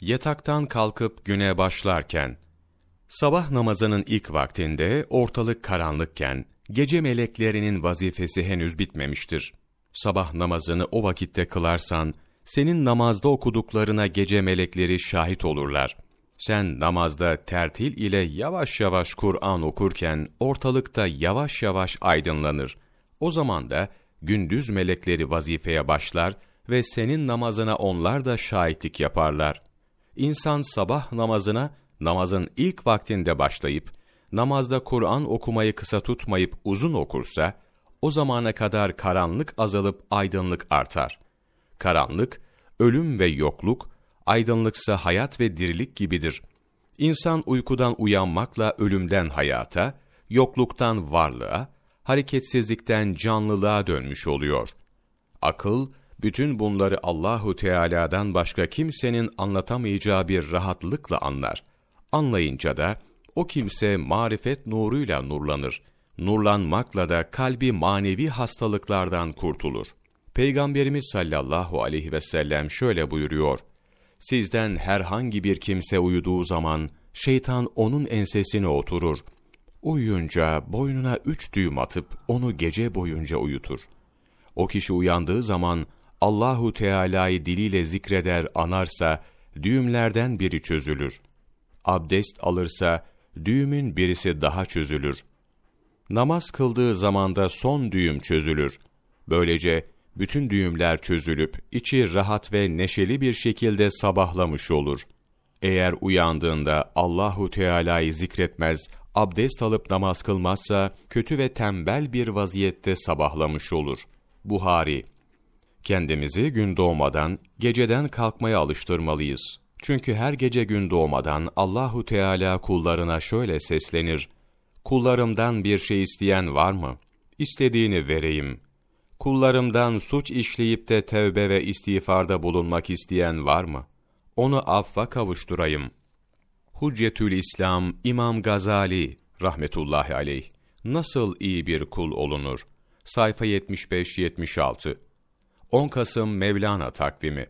Yataktan kalkıp güne başlarken, sabah namazının ilk vaktinde ortalık karanlıkken, gece meleklerinin vazifesi henüz bitmemiştir. Sabah namazını o vakitte kılarsan, senin namazda okuduklarına gece melekleri şahit olurlar. Sen namazda tertil ile yavaş yavaş Kur'an okurken ortalıkta yavaş yavaş aydınlanır. O zaman da gündüz melekleri vazifeye başlar ve senin namazına onlar da şahitlik yaparlar. İnsan sabah namazına namazın ilk vaktinde başlayıp, namazda Kur'an okumayı kısa tutmayıp uzun okursa, o zamana kadar karanlık azalıp aydınlık artar. Karanlık, ölüm ve yokluk, aydınlıksa hayat ve dirilik gibidir. İnsan uykudan uyanmakla ölümden hayata, yokluktan varlığa, hareketsizlikten canlılığa dönmüş oluyor. Akıl, bütün bunları Allahu Teala'dan başka kimsenin anlatamayacağı bir rahatlıkla anlar. Anlayınca da o kimse marifet nuruyla nurlanır. Nurlanmakla da kalbi manevi hastalıklardan kurtulur. Peygamberimiz sallallahu aleyhi ve sellem şöyle buyuruyor. Sizden herhangi bir kimse uyuduğu zaman şeytan onun ensesine oturur. Uyuyunca boynuna üç düğüm atıp onu gece boyunca uyutur. O kişi uyandığı zaman Allahu Teala'yı diliyle zikreder, anarsa düğümlerden biri çözülür. Abdest alırsa düğümün birisi daha çözülür. Namaz kıldığı zamanda son düğüm çözülür. Böylece bütün düğümler çözülüp içi rahat ve neşeli bir şekilde sabahlamış olur. Eğer uyandığında Allahu Teala'yı zikretmez, abdest alıp namaz kılmazsa kötü ve tembel bir vaziyette sabahlamış olur. Buhari Kendimizi gün doğmadan, geceden kalkmaya alıştırmalıyız. Çünkü her gece gün doğmadan Allahu Teala kullarına şöyle seslenir: Kullarımdan bir şey isteyen var mı? İstediğini vereyim. Kullarımdan suç işleyip de tevbe ve istiğfarda bulunmak isteyen var mı? Onu affa kavuşturayım. Huccetül İslam İmam Gazali rahmetullahi aleyh nasıl iyi bir kul olunur? Sayfa 75-76 10 Kasım Mevlana takvimi